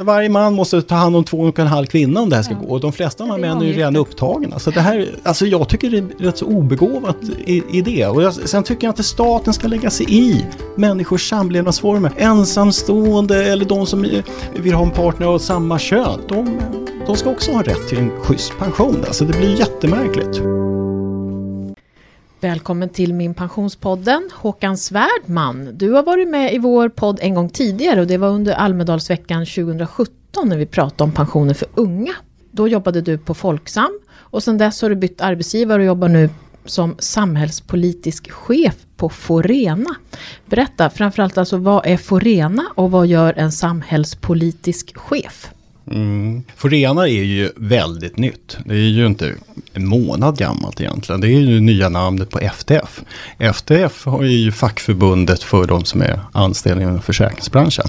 Varje man måste ta hand om två och en halv kvinna om det här ska gå. Och de flesta av de här männen är ju redan upptagna. Så det här, alltså jag tycker det är rätt så obegåvat idé. Och jag, sen tycker jag inte staten ska lägga sig i människors samlevnadsformer. Ensamstående eller de som vill ha en partner av samma kön. De, de ska också ha rätt till en schysst pension. Alltså det blir jättemärkligt. Välkommen till Min Pensionspodden, Håkan Svärdman. Du har varit med i vår podd en gång tidigare och det var under Almedalsveckan 2017 när vi pratade om pensioner för unga. Då jobbade du på Folksam och sedan dess har du bytt arbetsgivare och jobbar nu som samhällspolitisk chef på Forena. Berätta framförallt alltså vad är Forena och vad gör en samhällspolitisk chef? Mm. Forena är ju väldigt nytt. Det är ju inte en månad gammalt egentligen. Det är ju nya namnet på FTF. FTF är ju fackförbundet för de som är anställda inom försäkringsbranschen.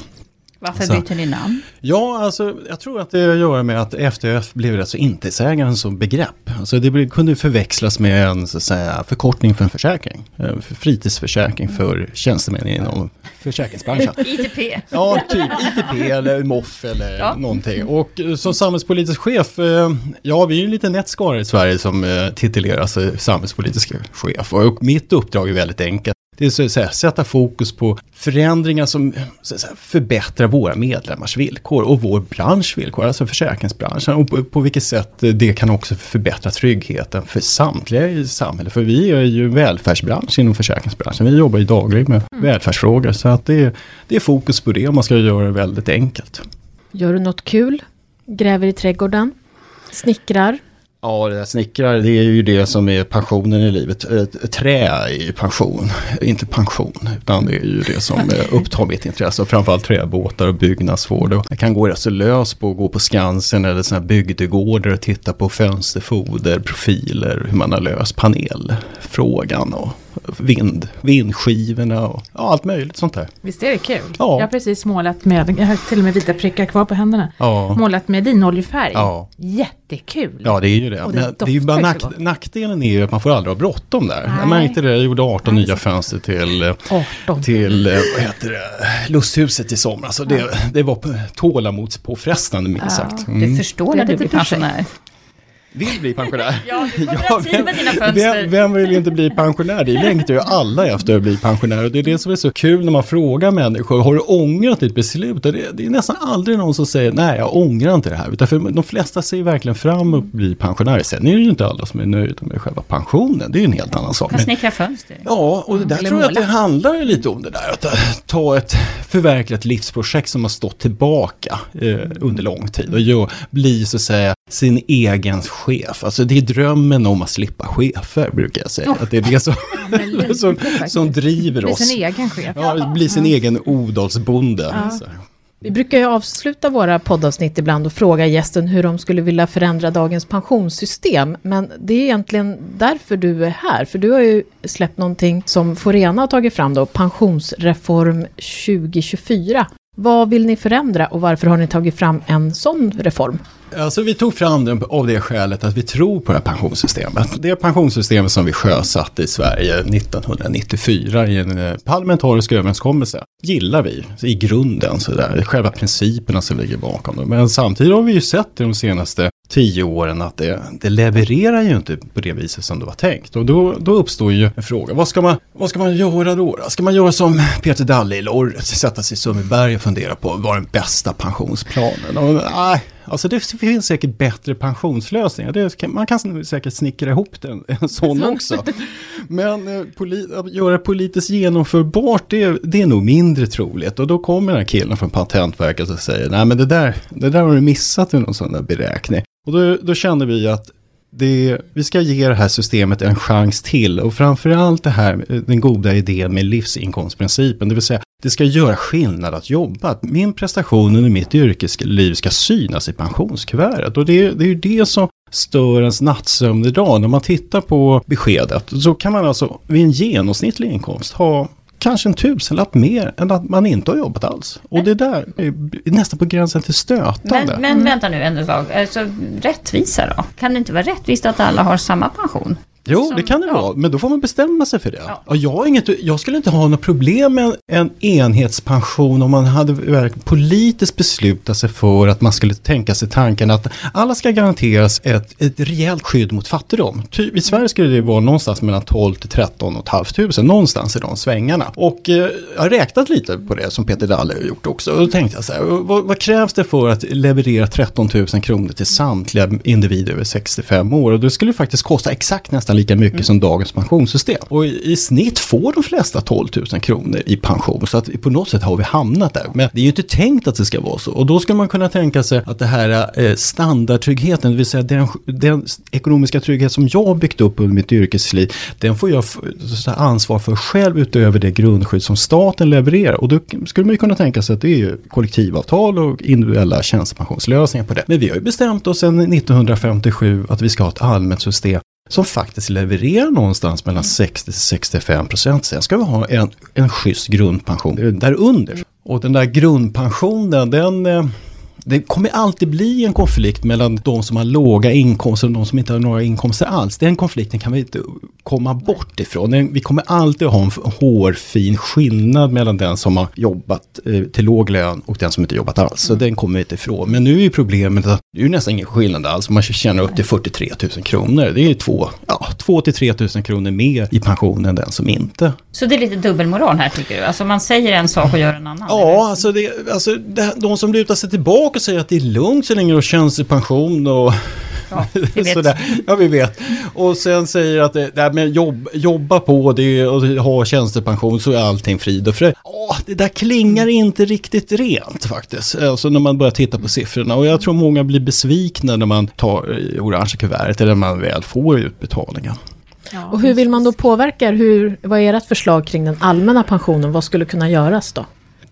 Varför byter ni namn? Ja, alltså jag tror att det har att göra med att FTF blev rätt så intetsägande som begrepp. Alltså det kunde förväxlas med en så att säga, förkortning för en försäkring. Eh, för fritidsförsäkring för tjänstemän inom försäkringsbranschen. ITP. Ja, typ ITP eller MOF eller ja. någonting. Och eh, som samhällspolitisk chef, eh, ja vi är ju lite nätskara i Sverige som tituleras samhällspolitisk chef. Och mitt uppdrag är väldigt enkelt. Det är så säga, sätta fokus på förändringar som säga, förbättrar våra medlemmars villkor och vår branschs villkor, alltså försäkringsbranschen. Och på, på, vilket sätt det kan också förbättra tryggheten för samtliga i samhället. För vi är ju välfärdsbransch inom försäkringsbranschen. Vi jobbar ju dagligen med mm. välfärdsfrågor. Så att det, det är fokus på det om man ska göra det väldigt enkelt. Gör du något kul? Gräver i trädgården? Snickrar? Ja, det där snickrar, det är ju det som är passionen i livet. Ett trä är ju passion, inte pension, utan det är ju det som upptar mitt intresse. Och framförallt träbåtar och byggnadsvård. Jag kan gå rätt så lös på att gå på Skansen eller sådana här bygdegårdar och titta på fönsterfoder, profiler, hur man har löst panelfrågan och vind, vindskivorna och ja, allt möjligt sånt där. Visst är det kul? Ja. Jag har precis målat med, jag har till och med vita prickar kvar på händerna. Ja. Målat med linoljefärg. Ja. Jättekul! Ja, det är ju det. det Men det är ju bara nack, nackdelen är ju att man får aldrig ha bråttom där. Nej. Jag märkte det, jag gjorde 18 nya fönster till, 18. till vad heter det, lusthuset i somras. Det, det var tålamodspåfrestande minst sagt. Mm. Du förstår när du blir pensionär vill bli pensionär. ja, du ja, vem, dina fönster. Vem, vem, vill inte bli pensionär? Det längtar ju alla efter att bli pensionär. Och det är det som är så kul när man frågar människor, har du ångrat ditt beslut? Det, det är nästan aldrig någon som säger, nej jag ångrar inte det här. Utan för de flesta ser verkligen fram emot att bli pensionär. Sen är det ju inte alla som är nöjda med själva pensionen. Det är ju en helt annan sak. Kan snickra fönster. Ja, och det där tror jag att det handlar lite om det där. Att ta ett förverkligat livsprojekt som har stått tillbaka eh, under lång tid. Och ju, bli så att säga sin egen chef. Alltså det är drömmen om att slippa chefer brukar jag säga. Oh. Att det är det som, som, som driver oss. Bli sin egen chef. Ja, bli sin ja. egen odalsbonde. Ja. Vi brukar ju avsluta våra poddavsnitt ibland och fråga gästen hur de skulle vilja förändra dagens pensionssystem. Men det är egentligen därför du är här, för du har ju släppt någonting som Forena har tagit fram då, Pensionsreform 2024. Vad vill ni förändra och varför har ni tagit fram en sån reform? Alltså vi tog fram den av det skälet att vi tror på det här pensionssystemet. Det pensionssystemet som vi sjösatte i Sverige 1994 i en eh, parlamentarisk överenskommelse gillar vi i grunden, så där, själva principerna som ligger bakom det. Men samtidigt har vi ju sett i de senaste tio åren att det, det levererar ju inte på det viset som det var tänkt. Och då, då uppstår ju en fråga, vad ska, man, vad ska man göra då? Ska man göra som Peter Dalle i Lorry, sätta sig i Sundbyberg och fundera på vad den bästa pensionsplanen? Och, nej, Alltså det finns säkert bättre pensionslösningar. Det, man kan säkert snickra ihop den, en sån också. Men eh, poli, att göra politiskt genomförbart, det, det, är nog mindre troligt. Och då kommer den här killen från Patentverket och säger, nej men det där, det där har du missat i någon sån där beräkning. Och då, då kände vi att det, vi ska ge det här systemet en chans till och framförallt det här, den goda idén med livsinkomstprincipen, det vill säga det ska göra skillnad att jobba. Min prestation under mitt yrkesliv ska synas i pensionskuvertet och det, det är ju det som stör ens nattsömn idag. När man tittar på beskedet så kan man alltså vid en genomsnittlig inkomst ha kanske en tusenlapp mer än att man inte har jobbat alls. Och det där är nästan på gränsen till stötande. Men, men vänta nu en sak, alltså, rättvisa då? Kan det inte vara rättvist att alla har samma pension? Jo, som, det kan det ja. vara, men då får man bestämma sig för det. Ja. Jag, inget, jag skulle inte ha något problem med en enhetspension om man hade politiskt beslutat sig för att man skulle tänka sig tanken att alla ska garanteras ett, ett rejält skydd mot fattigdom. Ty, I Sverige skulle det vara någonstans mellan 12 till 13 och halvt tusen, någonstans i de svängarna. Och eh, jag har räknat lite på det som Peter Dalle har gjort också. Och då tänkte jag så här, vad, vad krävs det för att leverera 13 000 kronor till samtliga individer över 65 år? Och det skulle faktiskt kosta exakt nästan lika mycket mm. som dagens pensionssystem. Och i, i, snitt får de flesta 12 000 kronor i pension. Så att på något sätt har vi hamnat där. Men det är ju inte tänkt att det ska vara så. Och då skulle man kunna tänka sig att det här eh, standardtryggheten, det vill säga den, den ekonomiska trygghet som jag har byggt upp under mitt yrkesliv, den får jag ansvar för själv utöver det grundskydd som staten levererar. Och då skulle man ju kunna tänka sig att det är ju kollektivavtal och individuella tjänstepensionslösningar på det. Men vi har ju bestämt oss sedan 1957 att vi ska ha ett allmänt system som faktiskt levererar någonstans mellan 60 65 procent. Sen ska vi ha en, en schysst grundpension därunder. Och den där grundpensionen, den eh, det kommer alltid bli en konflikt mellan de som har låga inkomster och de som inte har några inkomster alls. Den konflikten kan vi inte komma bort ifrån. Vi kommer alltid ha en hårfin skillnad mellan den som har jobbat eh, till låg lön och den som inte jobbat alls. Så mm. den kommer vi inte ifrån. Men nu är problemet att det är nästan ingen skillnad alls. Man tjänar upp till 43 000 kronor. Det är 2 ja, till 3 000 kronor mer i pension än den som inte. Så det är lite dubbelmoral här tycker du? Alltså man säger en sak och gör en annan? Ja, alltså, det, alltså det, de som lutar sig tillbaka och säger att det är lugnt så länge du har tjänstepension och Ja, vi vet. Sådär. ja, vi vet. Och sen säger att det, det med jobb, jobba på det och ha tjänstepension så är allting frid och fröjd. Åh, det där klingar inte riktigt rent faktiskt. Alltså när man börjar titta på siffrorna. Och jag tror många blir besvikna när man tar orange kuvertet eller när man väl får utbetalningen. Ja, och hur vill man då påverka? Hur, vad är ert förslag kring den allmänna pensionen? Vad skulle kunna göras då?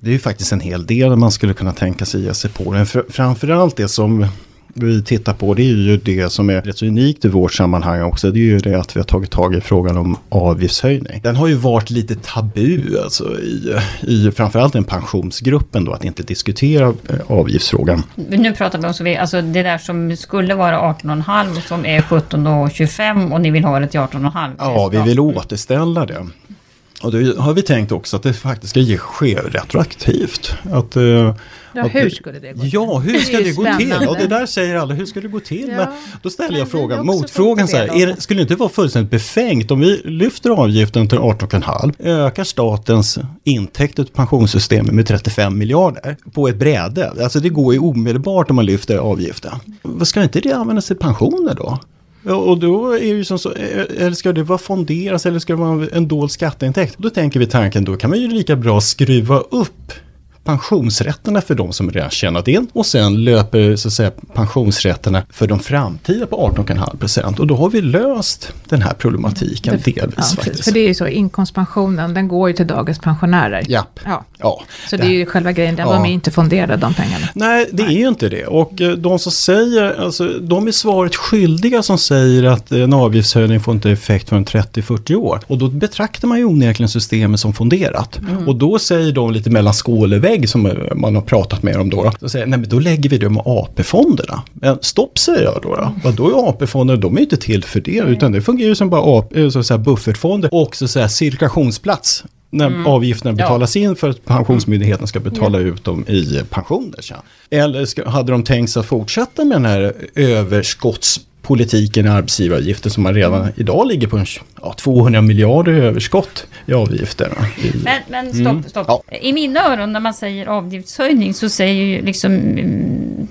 Det är ju faktiskt en hel del man skulle kunna tänka sig ge sig på. Men framförallt det som vi tittar på det är ju det som är rätt så unikt i vårt sammanhang också. Det är ju det att vi har tagit tag i frågan om avgiftshöjning. Den har ju varit lite tabu alltså i, i framförallt den pensionsgruppen då att inte diskutera eh, avgiftsfrågan. Nu pratar vi om så vi, alltså det där som skulle vara 18,5 som är 17,25 och ni vill ha det till 18,5. Ja, vi vill återställa det. Och då har vi tänkt också att det faktiskt ska ge ske retroaktivt. Att, uh, ja, att, hur skulle det gå till? Ja, hur ska det, det gå till? Och det där säger alla, hur ska det gå till? Ja. Men då ställer jag frågan, motfrågan så här, är, skulle det inte vara fullständigt befängt om vi lyfter avgiften till 18,5, ökar statens intäkter till pensionssystemet med 35 miljarder på ett bräde. Alltså det går ju omedelbart om man lyfter avgiften. Ska inte det användas till pensioner då? Och då är det ju som så, eh, eh, eller ska det vara fonderas eller ska det vara en dold skatteintäkt? Då tänker vi tanken, då kan man ju lika bra skruva upp pensionsrätterna för de som redan tjänat in och sen löper så att säga pensionsrätterna för de framtida på 18,5 procent och då har vi löst den här problematiken det, delvis. Ja, faktiskt. För det är ju så, inkomstpensionen den går ju till dagens pensionärer. Japp. Ja. ja. Så det, det är ju själva grejen, ja. de är inte fonderade de pengarna. Nej, det Nej. är ju inte det. Och eh, de som säger, alltså de är svaret skyldiga som säger att en avgiftshöjning får inte effekt förrän 30-40 år. Och då betraktar man ju onekligen systemet som fonderat. Mm. Och då säger de lite mellan skålevägg tillägg som man har pratat med dem då. Då säger nej men då lägger vi det med AP-fonderna. Men stopp säger jag då. då. Vadå är AP-fonder? De är inte till för det, utan det fungerar ju som bara eh, så, så buffertfonder och så, så här, cirkulationsplats när mm. avgifterna betalas ja. in för att Pensionsmyndigheten ska betala mm. ut dem i pensioner. Eller ska, hade de tänkt sig att fortsätta med den här överskotts politiken i arbetsgivaravgifter som man redan idag ligger på en, ja, 200 miljarder överskott i avgifter. Men, men stopp, mm. stopp. Ja. I mina öron när man säger avgiftshöjning så säger ju liksom mm,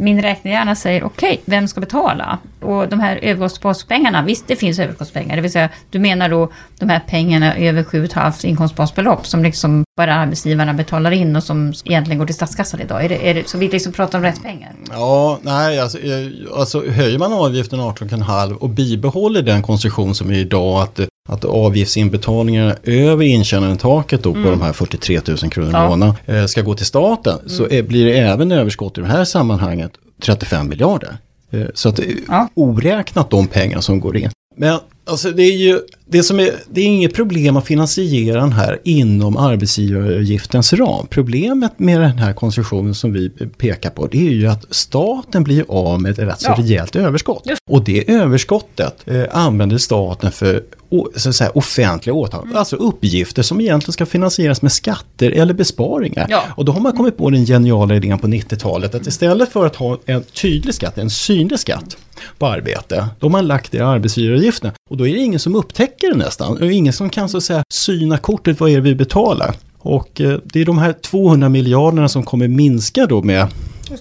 min räknehjärna säger okej, okay, vem ska betala? Och de här överskottsbaspengarna, visst det finns överskottspengar, det vill säga du menar då de här pengarna över 7,5 inkomstbasbelopp som liksom bara arbetsgivarna betalar in och som egentligen går till statskassan idag. Är det, är det, så vi liksom pratar om rätt pengar? Ja, nej, alltså, eh, alltså höjer man avgiften 18,5 och bibehåller den konstruktion som är idag att eh, att avgiftsinbetalningarna över intjänandetaket då mm. på de här 43 000 kronor ja. månaden eh, ska gå till staten mm. så blir det även överskott i det här sammanhanget 35 miljarder. Eh, så att ja. oräknat de pengar som går in. Men Alltså det är ju det som är, det är inget problem att finansiera den här inom arbetsgivaravgiftens ram. Problemet med den här konstruktionen som vi pekar på det är ju att staten blir av med ett rätt så ja. rejält överskott. Just. Och det överskottet eh, använder staten för så säga, offentliga åtaganden, mm. alltså uppgifter som egentligen ska finansieras med skatter eller besparingar. Ja. Och då har man kommit på den geniala idén på 90-talet att istället för att ha en tydlig skatt, en synlig skatt, på arbete. Då har man lagt det i arbetsgivaravgifterna. Och då är det ingen som upptäcker det nästan. Och ingen som kan så att säga syna kortet, vad är det vi betalar? Och eh, det är de här 200 miljarderna som kommer minska då med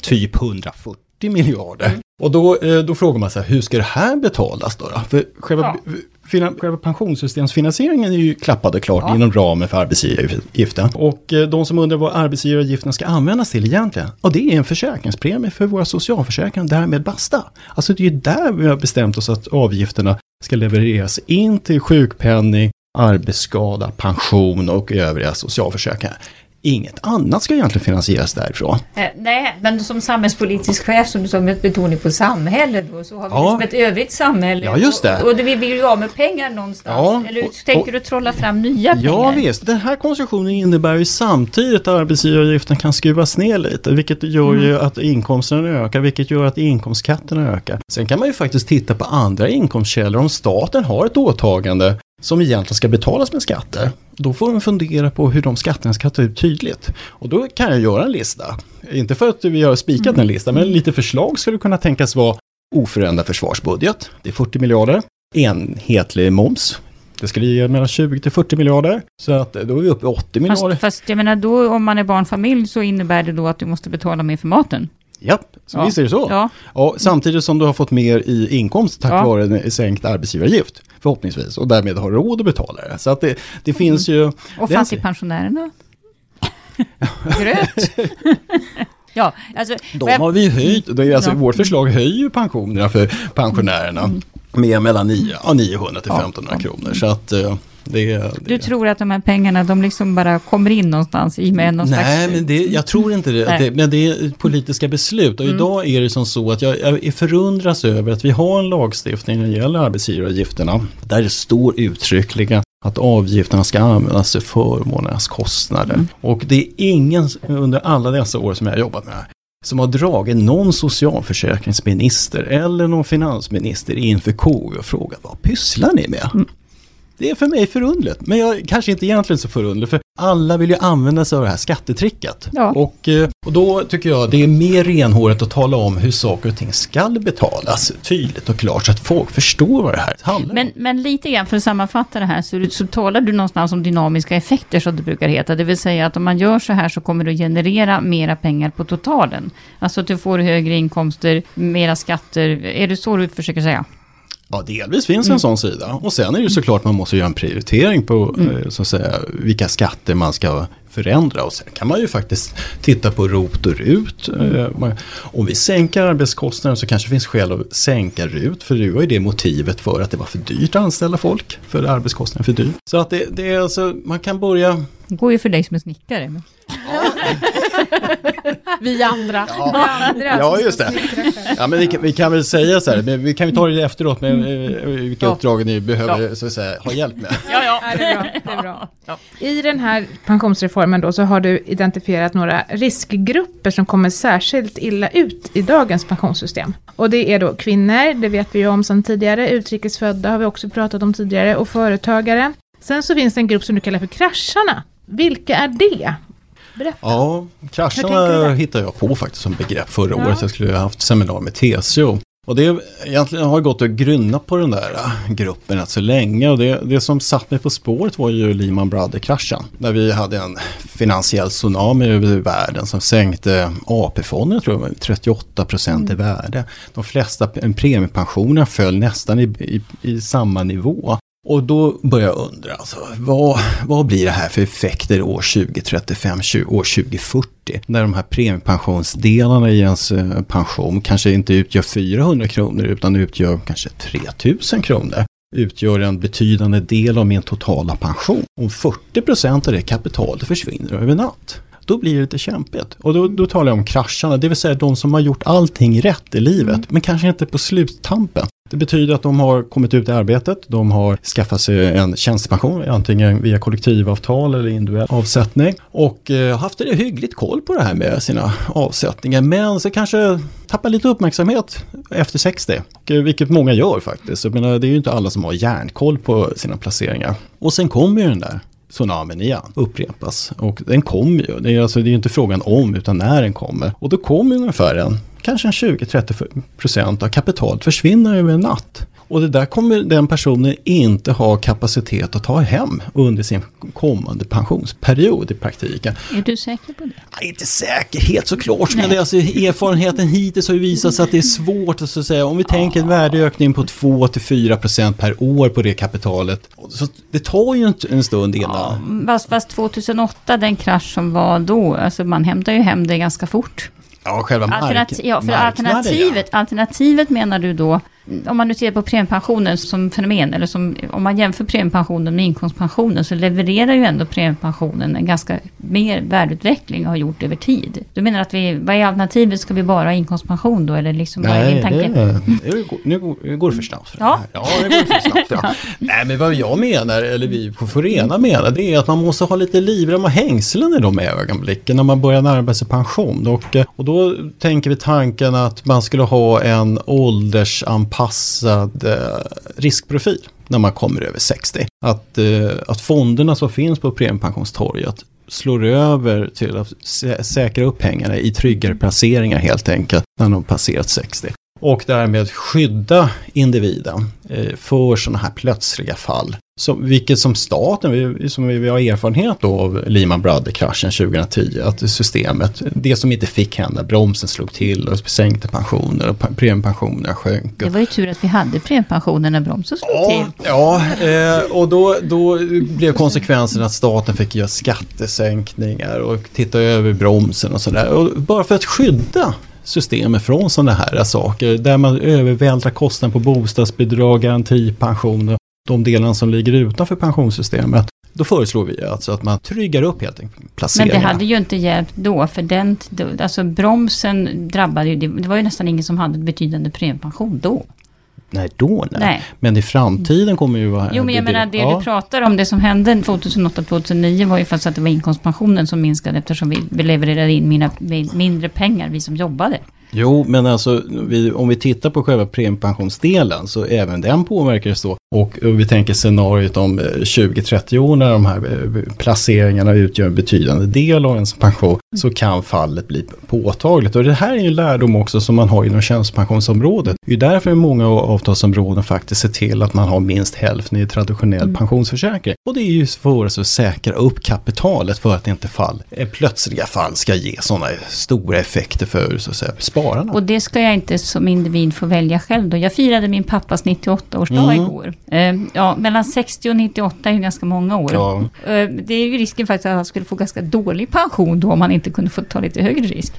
typ 140 miljarder. Mm. Och då, eh, då frågar man sig, hur ska det här betalas då? då? För själva ja själva pensionssystemsfinansieringen är ju klappad och klart ja. inom ramen för arbetsgivaravgiften. Och eh, de som undrar vad arbetsgivaravgiften ska användas till egentligen, ja det är en försäkringspremie för våra socialförsäkringar, därmed basta. Alltså det är ju där vi har bestämt oss att avgifterna ska levereras in till sjukpenning, arbetsskada, pension och övriga socialförsäkringar. Inget annat ska egentligen finansieras därifrån. Eh, nej, men som samhällspolitisk chef som du sa med betoning på samhället då, så har vi ja. liksom ett övrigt samhälle. Ja, just det. Och, och vi vill ju ha med pengar någonstans. Ja, Eller och, tänker du trolla fram nya pengar? Ja visst, den här konstruktionen innebär ju samtidigt att arbetsgivaravgiften kan skruvas ner lite, vilket gör mm. ju att inkomsterna ökar, vilket gör att inkomstskatterna ökar. Sen kan man ju faktiskt titta på andra inkomstkällor. Om staten har ett åtagande som egentligen ska betalas med skatter. Då får man fundera på hur de skatterna ska ta ut tydligt. Och då kan jag göra en lista. Inte för att vi har spikat mm. en lista, men lite förslag skulle kunna tänkas vara oförändrad försvarsbudget, det är 40 miljarder. Enhetlig moms, det skulle ge mellan 20 till 40 miljarder. Så att då är vi uppe i 80 miljarder. Fast, fast jag menar då om man är barnfamilj så innebär det då att du måste betala mer för maten. Ja, så ja. visst är det så. Ja. Och samtidigt som du har fått mer i inkomst tack ja. vare en sänkt arbetsgivaravgift. Förhoppningsvis. Och därmed har råd att betala det. Så att det, det finns ju... Och fattigpensionärerna? Gröt? ja, alltså, De har vi höjt. Det är alltså, ja. Vårt förslag höjer pensionerna för pensionärerna. Mm. Med mellan 9, 900 till 1500 kronor. Så att... Det, det. Du tror att de här pengarna, de liksom bara kommer in någonstans i med någon Nej, slags... men det, jag tror inte det, det, Men det är politiska beslut. Och mm. idag är det som så att jag, jag förundras över att vi har en lagstiftning när det gäller arbetsgivaravgifterna. Där det står uttryckligen att avgifterna ska användas till förmånernas kostnader. Mm. Och det är ingen under alla dessa år som jag har jobbat med det här som har dragit någon socialförsäkringsminister eller någon finansminister inför KU och frågat vad pysslar ni med? Mm. Det är för mig förundligt, men jag kanske inte egentligen så förundligt, för alla vill ju använda sig av det här skattetricket. Ja. Och, eh, och då tycker jag det är mer renhåret att tala om hur saker och ting ska betalas tydligt och klart så att folk förstår vad det här handlar men, om. Men lite grann för att sammanfatta det här så, så talar du någonstans om dynamiska effekter som det brukar heta. Det vill säga att om man gör så här så kommer det att generera mera pengar på totalen. Alltså att du får högre inkomster, mera skatter. Är det så du försöker säga? Ja, delvis finns mm. en sån sida. Och sen är det såklart man måste göra en prioritering på mm. Eh, så att säga, vilka skatter man ska förändra. Och sen kan man ju faktiskt titta på ROT och RUT. Mm. Om vi sänker arbetskostnaden så kanske det finns skäl att sänka RUT. För det var ju det motivet för att det var för dyrt att anställa folk. För arbetskostnaden för dyr. Så att det, det är alltså, man kan börja... Det går ju för dig som är snickare. Men... vi andra. Ja, vi andra ja just det. Ja, men vi, kan, vi kan väl säga så här, men vi kan ju ta det efteråt med mm. vilka ja. uppdrag ni behöver ja. så att säga, ha hjälp med. Ja, ja. det är bra. Det är bra. Ja. I den här pensionsreformen då så har du identifierat några riskgrupper som kommer särskilt illa ut i dagens pensionssystem. Och det är då kvinnor, det vet vi ju om sedan tidigare, utrikesfödda har vi också pratat om tidigare, och företagare. Sen så finns det en grupp som du kallar för krascharna. Vilka är det? Berätta. Ja, krascharna hittade jag på faktiskt som begrepp förra ja. året. Jag skulle ha haft seminarium med TCO. Och det egentligen har gått att grunna på den där äh, gruppen rätt så länge. Och det, det som satt mig på spåret var ju Lehman Brothers-kraschen. Där vi hade en finansiell tsunami över världen som sänkte AP-fonderna tror jag 38 procent mm. i värde. De flesta premiepensionerna föll nästan i, i, i samma nivå. Och då börjar jag undra, alltså, vad, vad blir det här för effekter år 2035, 20, år 2040? När de här premiepensionsdelarna i ens eh, pension kanske inte utgör 400 kronor utan utgör kanske 3000 kronor. Utgör en betydande del av min totala pension. Om 40 procent av det kapitalet försvinner över natt då blir det lite kämpigt. Och då, då talar jag om krascharna, det vill säga de som har gjort allting rätt i livet, mm. men kanske inte på sluttampen. Det betyder att de har kommit ut i arbetet, de har skaffat sig en tjänstepension, antingen via kollektivavtal eller individuell avsättning och eh, haft det hyggligt koll på det här med sina avsättningar. Men så kanske tappar lite uppmärksamhet efter 60, eh, vilket många gör faktiskt. Jag menar, det är ju inte alla som har järnkoll på sina placeringar. Och sen kommer ju den där tsunamin igen upprepas. Och den kommer ju. Det är, alltså, det är inte frågan om utan när den kommer. Och då kommer ungefär en, kanske en 20-30% av kapitalet försvinner över en natt. Och det där kommer den personen inte ha kapacitet att ta hem under sin kommande pensionsperiod i praktiken. Är du säker på det? Nej, inte säker, helt såklart. Men det är alltså, erfarenheten hittills har ju visat sig att det är svårt att, så att säga. Om vi tänker en värdeökning på 2-4% per år på det kapitalet. Så det tar ju en stund innan. Ja, fast, fast 2008, den krasch som var då, alltså man hämtar ju hem det ganska fort. Ja, själva mark Alternati ja, för alternativet, ja. alternativet menar du då om man nu ser på premiepensionen som fenomen, eller som, om man jämför premiepensionen med inkomstpensionen, så levererar ju ändå premiepensionen en ganska mer värdeutveckling och har gjort över tid. Du menar att vi, vad är alternativet? Ska vi bara ha inkomstpension då? Eller liksom, Nej, vad är din tanke? Det, nu går det för snabbt. För ja. ja, det går för snabbt. Ja. Nej, men vad jag menar, eller vi på Forena menar, det är att man måste ha lite livrem och hängslen i de ögonblicken när man börjar närma sig pension. Och, och då tänker vi tanken att man skulle ha en åldersanpassning anpassad eh, riskprofil när man kommer över 60. Att, eh, att fonderna som finns på premiepensionstorget slår över till att säkra upp pengarna i tryggare placeringar helt enkelt när de passerat 60. Och därmed skydda individen eh, för sådana här plötsliga fall som, vilket som staten, som vi har erfarenhet då av Lehman Brothers-kraschen 2010, att systemet, det som inte fick hända, bromsen slog till och sänkte pensioner och premiepensionerna sjönk. Det var ju tur att vi hade premiepensioner när bromsen slog ja, till. Ja, eh, och då, då blev konsekvensen att staten fick göra skattesänkningar och titta över bromsen och sådär. Bara för att skydda systemet från sådana här saker. Där man övervältrar kostnader på bostadsbidrag, garantipensioner de delarna som ligger utanför pensionssystemet. Då föreslår vi alltså att man tryggar upp helt enkelt placeringarna. Men det hade ju inte hjälpt då, för den, alltså bromsen drabbade ju, det var ju nästan ingen som hade betydande premiepension då. Nej, då nej. nej. Men i framtiden kommer ju vara... Jo, men jag det, menar det ja. du pratar om, det som hände 2008-2009 var ju faktiskt att det var inkomstpensionen som minskade eftersom vi levererade in mina, mindre pengar, vi som jobbade. Jo, men alltså vi, om vi tittar på själva premiepensionsdelen så även den påverkas då. Och, och vi tänker scenariot om 20-30 eh, år när de här eh, placeringarna utgör en betydande del av ens pension så kan fallet bli påtagligt. Och det här är ju en lärdom också som man har inom tjänstepensionsområdet. Det är därför många avtalsområden faktiskt ser till att man har minst hälften i traditionell mm. pensionsförsäkring. Och det är ju för att säkra upp kapitalet för att inte fall, eh, plötsliga fall ska ge sådana stora effekter för så att säga, spararna. Och det ska jag inte som individ få välja själv då. Jag firade min pappas 98-årsdag mm. igår. Eh, ja, mellan 60 och 98 är ju ganska många år. Ja. Eh, det är ju risken faktiskt att han skulle få ganska dålig pension då om han inte kunde få ta lite högre risk.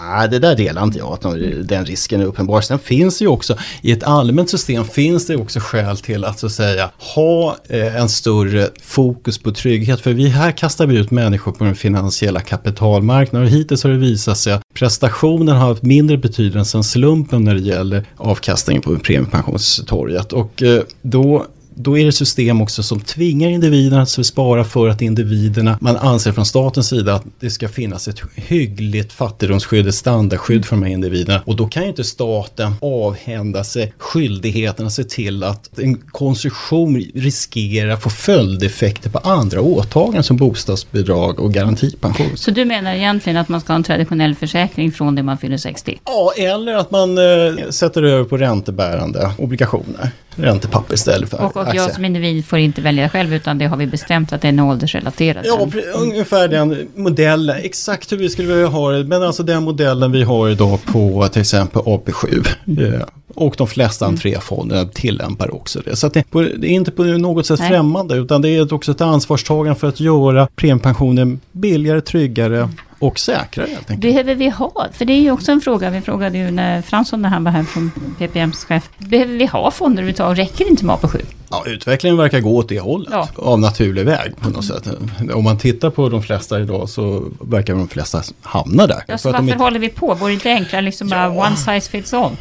Nej, det där delar inte jag, att den risken är uppenbar. Sen finns ju också, i ett allmänt system finns det också skäl till att så att säga ha eh, en större fokus på trygghet. För vi här kastar vi ut människor på den finansiella kapitalmarknaden och hittills har det visat sig att prestationen har haft mindre betydelse än slumpen när det gäller avkastningen på premiepensionstorget. Och eh, då då är det system också som tvingar individerna att spara för att individerna, man anser från statens sida att det ska finnas ett hyggligt fattigdomsskydd, ett standardskydd för de här individerna. Och då kan ju inte staten avhända sig skyldigheten att se till att en konstruktion riskerar att få följdeffekter på andra åtaganden som bostadsbidrag och garantipension. Så du menar egentligen att man ska ha en traditionell försäkring från det man fyller 60? Ja, eller att man eh, sätter över på räntebärande obligationer, räntepapper istället för och, och jag som individ får inte välja själv utan det har vi bestämt att det är en åldersrelaterad. Ja, ungefär den modellen. Exakt hur vi skulle vilja ha det. Men alltså den modellen vi har idag på till exempel AP7. Mm. Och de flesta mm. entréfonderna tillämpar också det. Så det, är inte på något sätt Nej. främmande utan det är också ett ansvarstagande för att göra premiepensionen billigare, tryggare och säkrare helt enkelt. Behöver vi ha, för det är ju också en fråga, vi frågade ju när Fransson när han var här från PPMs chef. Behöver vi ha fonder överhuvudtaget? Räcker det inte med AP7? Ja, utvecklingen verkar gå åt det hållet ja. av naturlig väg på något sätt. Om man tittar på de flesta idag så verkar de flesta hamna där. Ja, så varför inte... håller vi på? Vore det inte enklare liksom ja. bara one size fits all?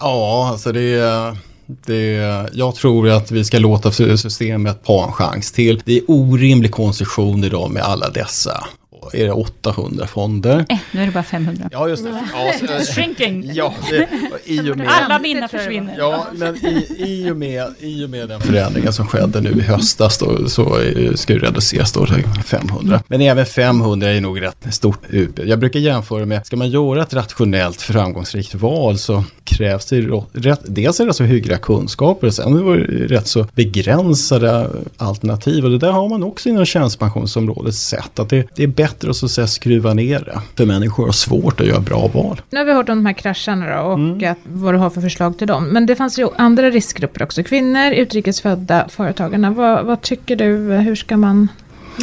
Ja, alltså det är Det, jag tror att vi ska låta systemet ha en chans till. Det är orimlig konstruktion idag med alla dessa är det 800 fonder. Eh, nu är det bara 500. Ja, just det. Ja, Shrinking. Ja, det, i och med, Alla minnen försvinner. Ja, men i, i, och med, i och med den förändringen som skedde nu i höstas då, så ska det reduceras då till 500. Men även 500 är nog rätt stort utbud. Jag brukar jämföra med, ska man göra ett rationellt framgångsrikt val så krävs det rätt, dels är det så hyggliga kunskaper och sen är det rätt så begränsade alternativ. Och det där har man också inom tjänstepensionsområdet sett att det, det är bättre att så att säga skruva ner det. För människor har svårt att göra bra val. Nu har vi hört om de här krascherna då och mm. att, vad du har för förslag till dem. Men det fanns ju andra riskgrupper också. Kvinnor, utrikesfödda, företagarna. Vad, vad tycker du, hur ska man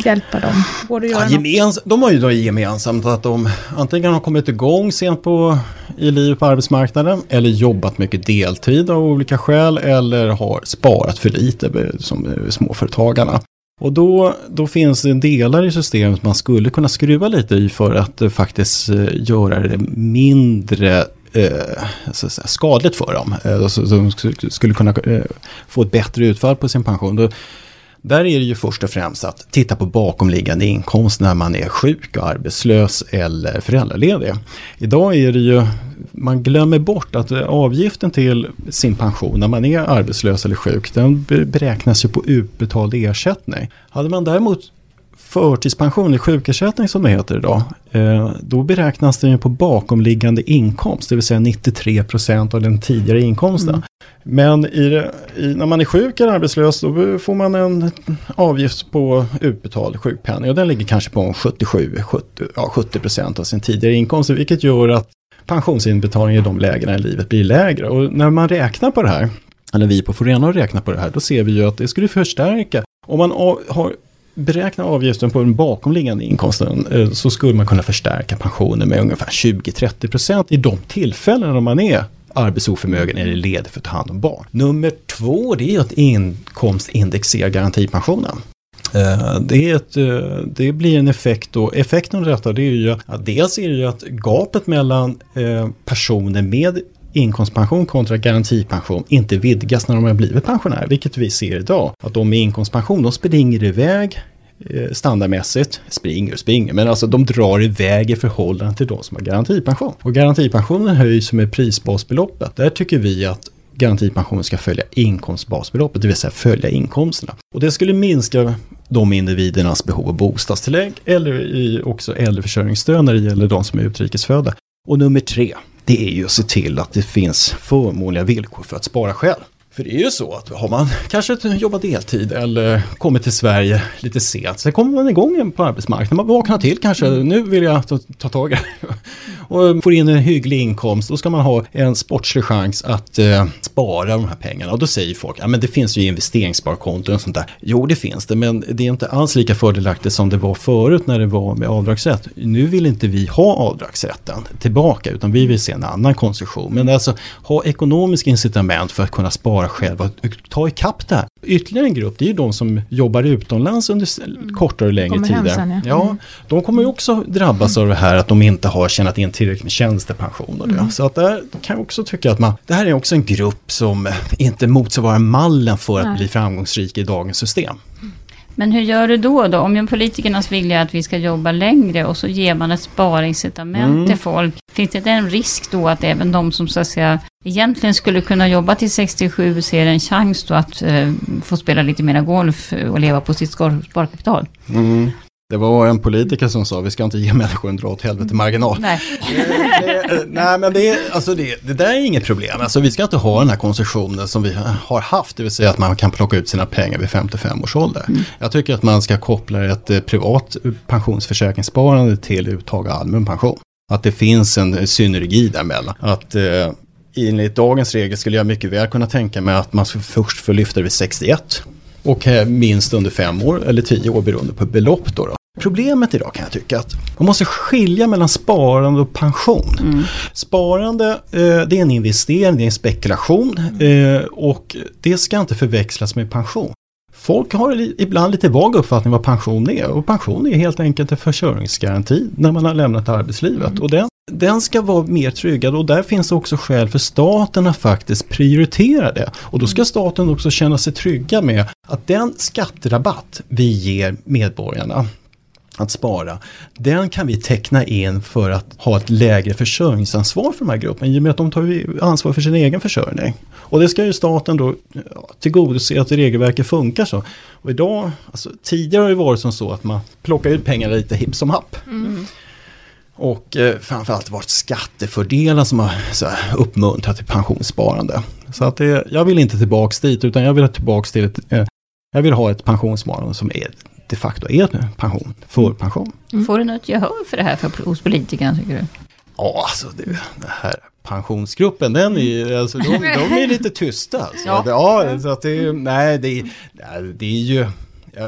hjälpa dem? Går det ja, gemens, de har ju då gemensamt att de antingen har kommit igång sent på, i livet på arbetsmarknaden eller jobbat mycket deltid av olika skäl eller har sparat för lite som småföretagarna. Och då, då finns det delar i systemet man skulle kunna skruva lite i för att eh, faktiskt eh, göra det mindre eh, skadligt för dem. Eh, så, så de skulle kunna eh, få ett bättre utfall på sin pension. Då, där är det ju först och främst att titta på bakomliggande inkomst när man är sjuk och arbetslös eller föräldraledig. Idag är det ju, man glömmer bort att avgiften till sin pension när man är arbetslös eller sjuk, den beräknas ju på utbetald ersättning. Hade man däremot förtidspension, eller sjukersättning som det heter idag, eh, då beräknas den på bakomliggande inkomst, det vill säga 93 procent av den tidigare inkomsten. Mm. Men i det, i, när man är sjuk eller arbetslös då får man en avgift på utbetald sjukpenning och den ligger kanske på 77, 70, ja, 70 procent av sin tidigare inkomst, vilket gör att pensionsinbetalningen i de lägena i livet blir lägre. Och när man räknar på det här, eller vi på Forena räknar på det här, då ser vi ju att det skulle förstärka. Om man har beräkna avgiften på den bakomliggande inkomsten eh, så skulle man kunna förstärka pensionen med ungefär 20-30% i de tillfällen då man är arbetsoförmögen eller ledig för att ta hand om barn. Nummer två det är att inkomstindexera garantipensionen. Eh, det, är ett, eh, det blir en effekt och effekten av detta det är ju att dels är det ju att gapet mellan personer med inkomstpension kontra garantipension inte vidgas när de har blivit pensionärer, vilket vi ser idag. Att de med inkomstpension, de springer iväg eh, standardmässigt, springer och springer, men alltså de drar iväg i förhållande till de som har garantipension. Och garantipensionen höjs med prisbasbeloppet. Där tycker vi att garantipensionen ska följa inkomstbasbeloppet, det vill säga följa inkomsterna. Och det skulle minska de individernas behov av bostadstillägg eller också äldreförsörjningsstöd när det gäller de som är utrikesfödda. Och nummer tre, det är ju att se till att det finns förmånliga villkor för att spara själv. För det är ju så att har man kanske jobbat deltid eller kommit till Sverige lite sent, så kommer man igång på arbetsmarknaden. Man vaknar till kanske, nu vill jag ta, ta tag i det. Och får in en hygglig inkomst, då ska man ha en sportslig chans att eh, spara de här pengarna. Och då säger folk, ja men det finns ju investeringssparkonton och sånt där. Jo det finns det, men det är inte alls lika fördelaktigt som det var förut när det var med avdragsrätt. Nu vill inte vi ha avdragsrätten tillbaka, utan vi vill se en annan konstruktion. Men alltså ha ekonomiska incitament för att kunna spara klara själv att ta ikapp det här. Ytterligare en grupp, det är ju de som jobbar utomlands under kortare och längre tider. Sen, ja. ja, mm. de kommer ju också drabbas av det här att de inte har tjänat in tillräckligt med tjänstepension. Och det. Mm. Så att där kan jag också tycka att man, det här är också en grupp som inte motsvarar mallen för att Nej. bli framgångsrik i dagens system. Men hur gör du då? då? Om politikernas vilja är att vi ska jobba längre och så ger man ett sparincitament mm. till folk. Finns det en risk då att även de som så att säga egentligen skulle kunna jobba till 67 ser en chans då att eh, få spela lite mera golf och leva på sitt sparkapital? Mm. Det var en politiker som sa vi ska inte ge människor en dra åt helvete marginal. Nej. det, nej men det, alltså det, det där är inget problem. Alltså vi ska inte ha den här konstruktionen som vi har haft. Det vill säga att man kan plocka ut sina pengar vid 55 års ålder. Mm. Jag tycker att man ska koppla ett eh, privat pensionsförsäkringssparande till uttag av allmän pension. Att det finns en synergi däremellan. Att eh, enligt dagens regler skulle jag mycket väl kunna tänka mig att man först får lyfta det vid 61 och minst under fem år eller tio år beroende på belopp. Då, då. Problemet idag kan jag tycka att man måste skilja mellan sparande och pension. Mm. Sparande eh, det är en investering, det är en spekulation mm. eh, och det ska inte förväxlas med pension. Folk har ibland lite vag uppfattning vad pension är och pension är helt enkelt en försörjningsgaranti när man har lämnat arbetslivet. Mm. Och den den ska vara mer tryggad och där finns också skäl för staten att faktiskt prioritera det. Och då ska staten också känna sig trygga med att den skatterabatt vi ger medborgarna att spara, den kan vi teckna in för att ha ett lägre försörjningsansvar för de här grupperna i och med att de tar ansvar för sin egen försörjning. Och det ska ju staten då tillgodose att regelverket funkar så. Och idag, alltså, tidigare har det varit som så att man plockar ut pengar lite hipp som happ. Mm. Och eh, framförallt varit skattefördelar som har så här, uppmuntrat till pensionssparande. Så att det, jag vill inte tillbaks dit utan jag vill tillbaks till ett, eh, jag vill ha ett pensionssparande som är de facto är pension, förpension. Mm. Får du något gehör för det här för, hos politikerna tycker du? Ja, alltså det, det här pensionsgruppen, den är, alltså, de, de är lite tysta. Alltså. Ja. ja, så att det, nej, det, det är ju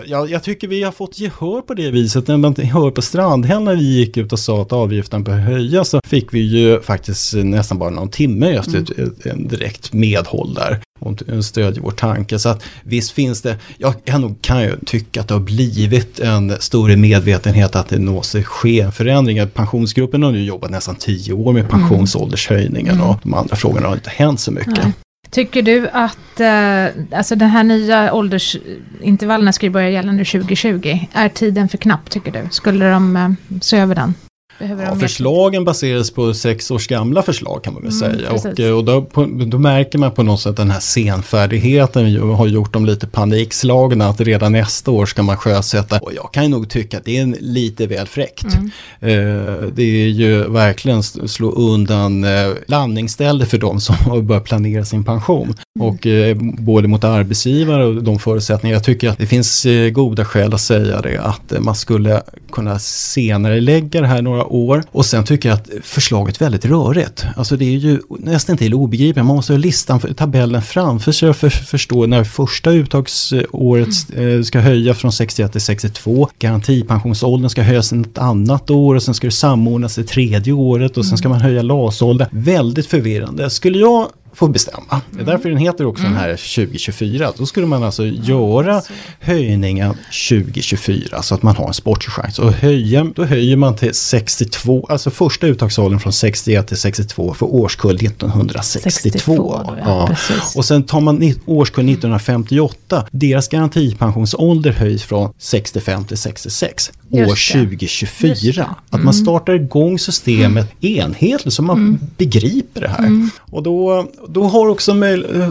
jag, jag, tycker vi har fått gehör på det viset. När man hör på Strandhäll när vi gick ut och sa att avgiften bör höjas så fick vi ju faktiskt nästan bara någon timme efter mm. ett, ett, direkt medhåll där och stödjer vår tanke. Så att visst finns det, jag kan, kan ju tycka att det har blivit en större medvetenhet att det måste ske förändringar. Pensionsgruppen har nu jobbat nästan tio år med mm. pensionsåldershöjningen mm. och de andra frågorna har inte hänt så mycket. Nej. Tycker du att, eh, alltså den här nya åldersintervallerna ska ju börja gälla nu 2020. Är tiden för knapp tycker du? Skulle de eh, se över den? Ja, förslagen baseras på sex års gamla förslag kan man väl mm, säga. Och, eh, och då, då, märker man på något sätt den här senfärdigheten har gjort dem lite panikslagna. Att redan nästa år ska man sjösätta. Och jag kan nog tycka att det är lite väl fräckt. Mm. Eh, det är ju verkligen slå undan eh, landningsstället för de som har börjat planera sin pension. Mm. Och eh, både mot arbetsgivare och de förutsättningar. Jag tycker att det finns eh, goda skäl att säga det. Att eh, man skulle kunna senare lägga det här några år. Och sen tycker jag att förslaget är väldigt rörigt. Alltså det är ju nästan till obegripligt. Man måste ha listan, tabellen framför sig för att förstå när första uttagsåret mm. ska höja från 61 till 62. Garantipensionsåldern ska höjas ett annat år och sen ska det samordnas det tredje året och sen ska man höja LAS-åldern. Väldigt förvirrande. Skulle jag får bestämma. Det är därför den heter också mm. den här 2024. Då skulle man alltså göra höjningen 2024 så att man har en sportslig chans. Och höja, då höjer man till 62, alltså första uttagsåldern från 61 till 62 för årskull 1962. 62, ja, ja. Och sen tar man årskull 1958, deras garantipensionsålder höjs från 65 till 66 år 2024. Mm. Att man startar igång systemet mm. enhetligt så man mm. begriper det här. Mm. Och då, då, har också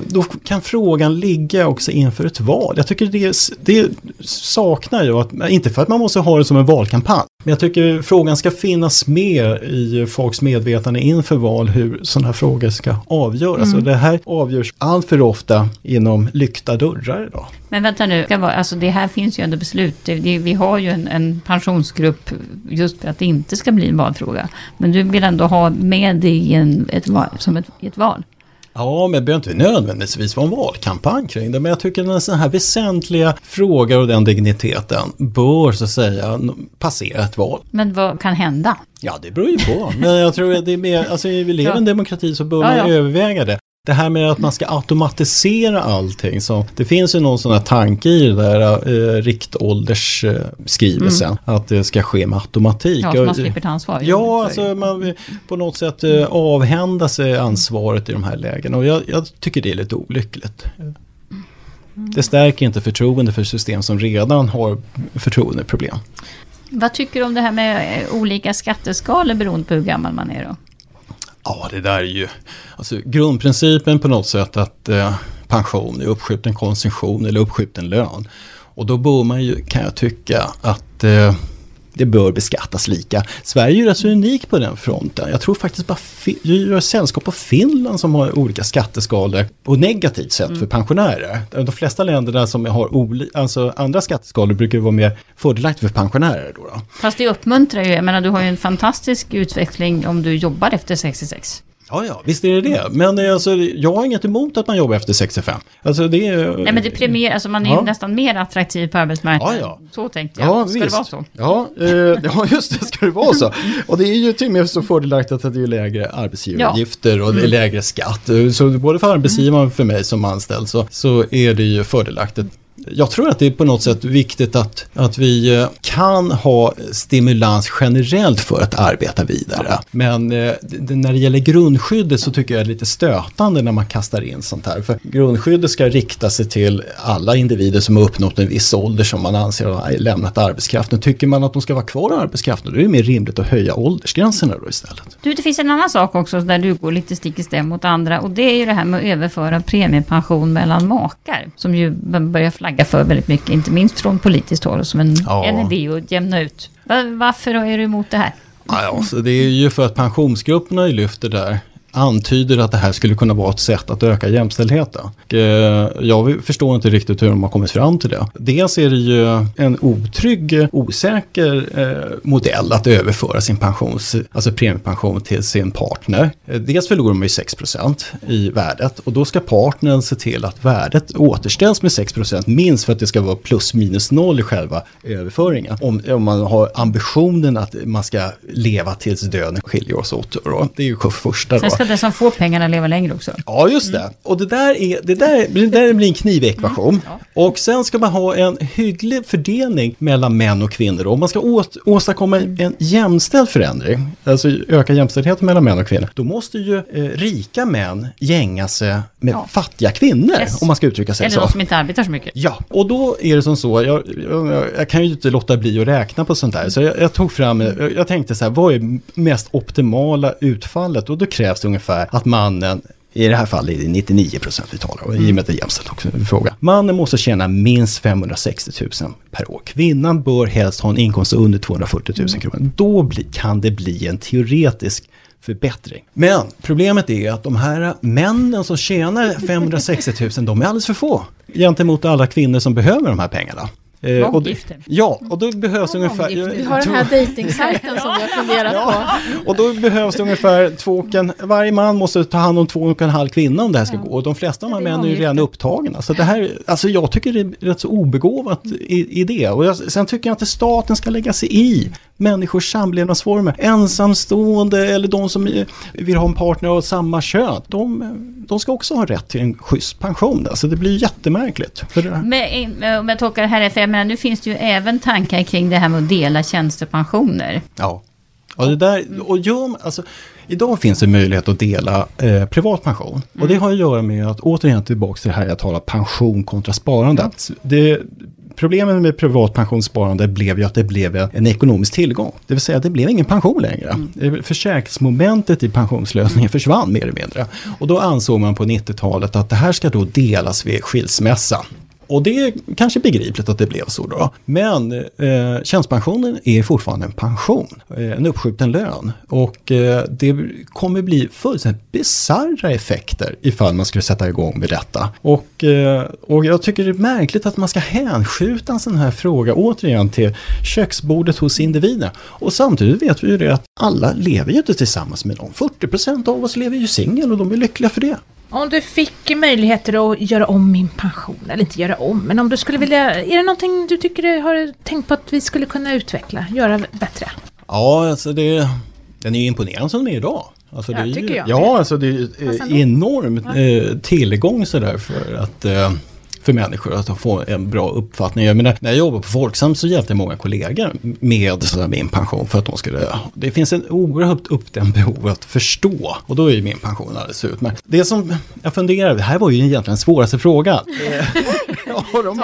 då kan frågan ligga också inför ett val. Jag tycker det, det saknar ju, att, inte för att man måste ha det som en valkampanj, men jag tycker frågan ska finnas med i folks medvetande inför val hur sådana här frågor ska avgöras. Mm. Och det här avgörs allt för ofta inom lyckta dörrar idag. Men vänta nu, alltså det här finns ju ändå beslut. Vi har ju en, en pensionsgrupp just för att det inte ska bli en valfråga. Men du vill ändå ha med det i en, ett, som ett, ett val. Ja, men det behöver inte nödvändigtvis vara en valkampanj kring det. Men jag tycker att en sån här väsentliga fråga och den digniteten bör så att säga passera ett val. Men vad kan hända? Ja, det beror ju på. Men jag tror att det är mer, alltså vi lever i en demokrati så bör man ja, ja. överväga det. Det här med att man ska automatisera allting. Så det finns ju någon sån här tanke i det där eh, riktåldersskrivelsen. Mm. Att det ska ske med automatik. Ja, så man slipper ta ansvar. Ja, alltså man på något sätt eh, avhända sig ansvaret i de här lägena. Och jag, jag tycker det är lite olyckligt. Det stärker inte förtroende för system som redan har förtroendeproblem. Vad tycker du om det här med olika skatteskalor beroende på hur gammal man är då? Ja, det där är ju alltså, grundprincipen på något sätt att eh, pension är uppskjuten konsumtion eller uppskjuten lön. Och då bör man ju, kan jag tycka, att eh, det bör beskattas lika. Sverige är ju rätt så unik på den fronten. Jag tror faktiskt bara vi gör sällskap på Finland som har olika skatteskalor på negativt sätt mm. för pensionärer. De flesta länderna som har alltså andra skatteskalor brukar vara mer fördelaktigt för pensionärer. Då, då. Fast det uppmuntrar ju, jag menar du har ju en fantastisk utveckling om du jobbar efter 66. Ja, ja, visst är det det. Men eh, alltså, jag har inget emot att man jobbar efter 65. Alltså, det är, Nej, men det premierar, alltså man är ja. nästan mer attraktiv på arbetsmarknaden. Ja, ja. Så tänkte jag. Ja, ska visst. det vara så? Ja, eh, ja, just det, ska det vara så. Och det är ju till och med så fördelaktigt att det är lägre arbetsgivaravgifter och det är lägre skatt. Så både för arbetsgivaren och för mig som anställd så, så är det ju fördelaktigt jag tror att det är på något sätt viktigt att, att vi eh, kan ha stimulans generellt för att arbeta vidare. Men eh, när det gäller grundskyddet så tycker jag det är lite stötande när man kastar in sånt här. För grundskyddet ska rikta sig till alla individer som har uppnått en viss ålder som man anser har lämnat arbetskraften. Tycker man att de ska vara kvar i arbetskraften då är det mer rimligt att höja åldersgränserna då istället. Du, det finns en annan sak också där du går lite stick i stäv mot andra och det är ju det här med att överföra premiepension mellan makar. Som ju börjar flagga för väldigt mycket, inte minst från politiskt håll, som en, ja. en idé att jämna ut. Varför är du emot det här? Alltså det är ju för att pensionsgrupperna lyfter där antyder att det här skulle kunna vara ett sätt att öka jämställdheten. Eh, jag förstår inte riktigt hur de har kommit fram till det. Dels är det ju en otrygg, osäker eh, modell att överföra sin pensions, alltså premiepension till sin partner. Eh, dels förlorar man ju 6% i värdet och då ska partnern se till att värdet återställs med 6% minst för att det ska vara plus minus noll i själva överföringen. Om, om man har ambitionen att man ska leva tills döden skiljer oss åt. Då. Det är ju första då den som får pengarna leva längre också. Ja, just det. Mm. Och det där, är, det, där, det där blir en knivekvation. Mm. Ja. Och sen ska man ha en hygglig fördelning mellan män och kvinnor. Om man ska åt, åstadkomma en jämställd förändring, alltså öka jämställdheten mellan män och kvinnor, då måste ju eh, rika män gänga sig med ja. fattiga kvinnor, yes. om man ska uttrycka sig Eller så. Eller de som inte arbetar så mycket. Ja, och då är det som så, jag, jag, jag kan ju inte låta bli att räkna på sånt där, så jag, jag tog fram, jag tänkte så här, vad är mest optimala utfallet? Och då krävs det ungefär att mannen i det här fallet är det 99 procent vi talar om, mm. i och med att det är jämställt också. Fråga. Mannen måste tjäna minst 560 000 per år. Kvinnan bör helst ha en inkomst under 240 000 mm. kronor. Då bli, kan det bli en teoretisk förbättring. Men problemet är att de här männen som tjänar 560 000, de är alldeles för få gentemot alla kvinnor som behöver de här pengarna. Eh, och ja, och då behövs ja, ungefär... Vi har den här dejtingsajten som vi har funderat ja, på. Och då behövs det ungefär två och en, varje man måste ta hand om två och en halv kvinna om det här ska ja. gå. Och de flesta av de här männen är ju redan upptagna. Så det här, alltså jag tycker det är rätt så obegåvat i, i det. Och jag, sen tycker jag inte staten ska lägga sig i människors samlevnadsformer. Ensamstående eller de som vill ha en partner av samma kön. De, de ska också ha rätt till en schysst pension. Alltså det blir jättemärkligt. Men om jag tolkar det här rätt, jag menar nu finns det ju även tankar kring det här med att dela tjänstepensioner. Ja. Och det där, och gör, alltså, idag finns det möjlighet att dela eh, privat pension. Mm. Och det har att göra med att återigen tillbaka till det här jag talar pension kontra sparande. Mm. Det, Problemet med privat pensionssparande blev ju att det blev en ekonomisk tillgång. Det vill säga att det blev ingen pension längre. Mm. Försäkringsmomentet i pensionslösningen försvann mer eller mindre. Och då ansåg man på 90-talet att det här ska då delas vid skilsmässa. Och det är kanske begripligt att det blev så då. Men eh, tjänstpensionen är fortfarande en pension, eh, en uppskjuten lön. Och eh, det kommer bli fullständigt bisarra effekter ifall man skulle sätta igång med detta. Och, eh, och jag tycker det är märkligt att man ska hänskjuta en sån här fråga återigen till köksbordet hos individen. Och samtidigt vet vi ju det att alla lever ju inte tillsammans med någon. 40% av oss lever ju singel och de är lyckliga för det. Om du fick möjligheter att göra om min pension, eller inte göra om, men om du skulle vilja, är det någonting du tycker du har tänkt på att vi skulle kunna utveckla, göra bättre? Ja, alltså det, den är ju imponerande som den är idag. Alltså ja, det är tycker ju, jag. Ja, alltså det är enorm eh, tillgång sådär för att eh, för människor att få en bra uppfattning. Jag menar, när jag jobbade på Folksam så hjälpte jag många kollegor med sådär, min pension för att de skulle... Det finns en oerhört uppdämd behov att förstå och då är ju min pension alldeles utmärkt. Det som jag funderar, det här var ju egentligen den svåraste frågan. ja, de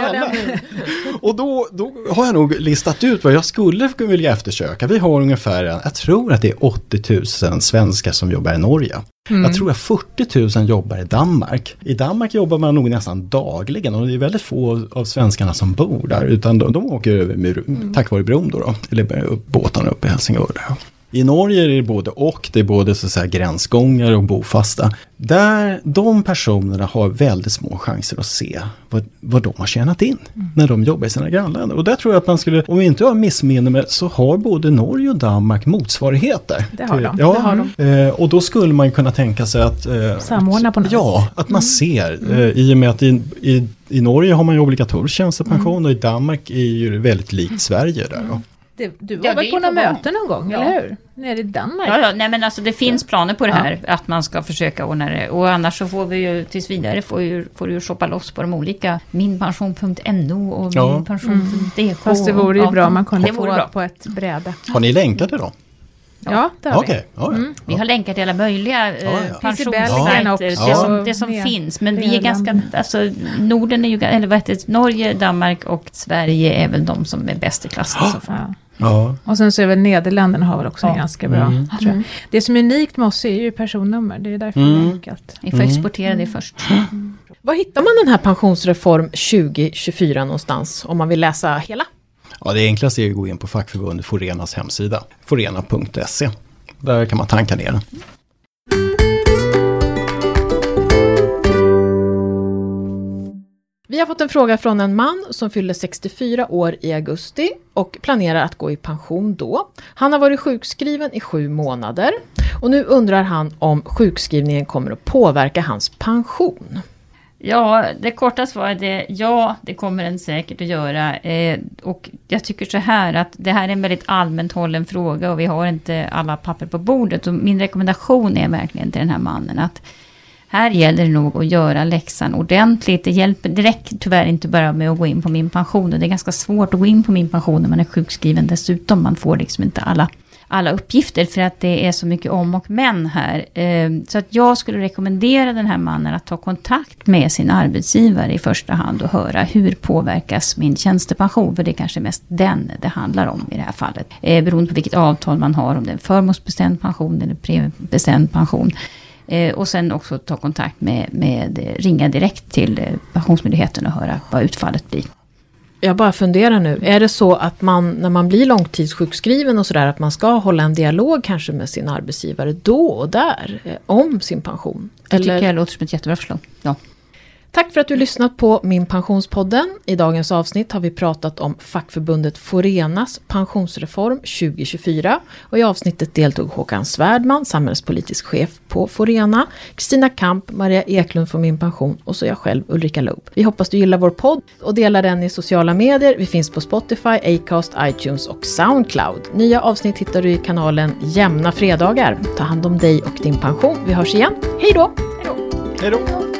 och då, då har jag nog listat ut vad jag skulle vilja eftersöka. Vi har ungefär, jag tror att det är 80 000 svenskar som jobbar i Norge. Mm. Jag tror att 40 000 jobbar i Danmark. I Danmark jobbar man nog nästan dagligen och det är väldigt få av svenskarna som bor där. Utan de, de åker över med, mm. tack vare bron då, då eller båtarna uppe i Helsingör. Där. I Norge är det både och, det är både så att gränsgångare och bofasta. Där de personerna har väldigt små chanser att se vad, vad de har tjänat in mm. när de jobbar i sina grannländer. Och där tror jag att man skulle, om vi inte har missminner mig, så har både Norge och Danmark motsvarigheter. Det har de. Ja, har de. Eh, och då skulle man kunna tänka sig att... Eh, Samordna på något Ja, att man mm. ser. Eh, I och med att i, i, i Norge har man ju obligatorisk tjänstepension mm. och i Danmark är ju väldigt likt Sverige där. Det, du var ja, väl på några möten någon gång, ja. eller hur? Nere i Danmark? Ja, ja nej men alltså det finns planer på det här, ja. att man ska försöka ordna det. Och annars så får vi ju tills vidare, får, ju, får du ju shoppa loss på de olika, minpension.no och ja. minpension.dk. Mm. Fast det vore ju bra om man kunde få bra. på ett bräde. Har ni länkat det då? Ja, det har okay. vi. Ja, mm. Vi har länkat till alla möjliga eh, ja, pensionssajter, det som, det som finns. Men vi är ganska, alltså Norden är ju, eller vad heter det, Norge, Danmark och Sverige är väl de som är bäst i klassen. Ja. Ja. Och sen så är väl Nederländerna har väl också ja. ganska bra. Mm. Tror jag. Det som är unikt med oss är ju personnummer. Det är därför mm. det är enkelt. Vi får mm. exportera det först. Mm. Var hittar man den här pensionsreform 2024 någonstans? Om man vill läsa hela? Ja, det enklaste är att gå in på fackförbundet Forenas hemsida, forena.se. Där kan man tanka ner den. Vi har fått en fråga från en man som fyller 64 år i augusti och planerar att gå i pension då. Han har varit sjukskriven i sju månader och nu undrar han om sjukskrivningen kommer att påverka hans pension. Ja, det korta svaret är ja, det kommer den säkert att göra. Eh, och jag tycker så här att det här är en väldigt allmänt hållen fråga och vi har inte alla papper på bordet. Och min rekommendation är verkligen till den här mannen att här gäller det nog att göra läxan ordentligt. Det, hjälper, det räcker tyvärr inte bara med att gå in på min pension. Det är ganska svårt att gå in på min pension när man är sjukskriven dessutom. Man får liksom inte alla alla uppgifter för att det är så mycket om och men här. Eh, så att jag skulle rekommendera den här mannen att ta kontakt med sin arbetsgivare i första hand och höra hur påverkas min tjänstepension? För det är kanske mest den det handlar om i det här fallet. Eh, beroende på vilket avtal man har, om det är en förmånsbestämd pension eller premiebestämd pension. Eh, och sen också ta kontakt med, med ringa direkt till Pensionsmyndigheten och höra vad utfallet blir. Jag bara funderar nu, är det så att man när man blir långtidssjukskriven och sådär att man ska hålla en dialog kanske med sin arbetsgivare då och där eh, om sin pension? Det Eller? tycker jag låter som ett jättebra förslag. Ja. Tack för att du lyssnat på Min Pensionspodden. I dagens avsnitt har vi pratat om fackförbundet Forenas pensionsreform 2024. Och i avsnittet deltog Håkan Svärdman, samhällspolitisk chef på Forena, Kristina Kamp, Maria Eklund från Min Pension och så jag själv Ulrika Loob. Vi hoppas du gillar vår podd och delar den i sociala medier. Vi finns på Spotify, Acast, iTunes och Soundcloud. Nya avsnitt hittar du i kanalen Jämna fredagar. Ta hand om dig och din pension. Vi hörs igen. Hej då! Hej då!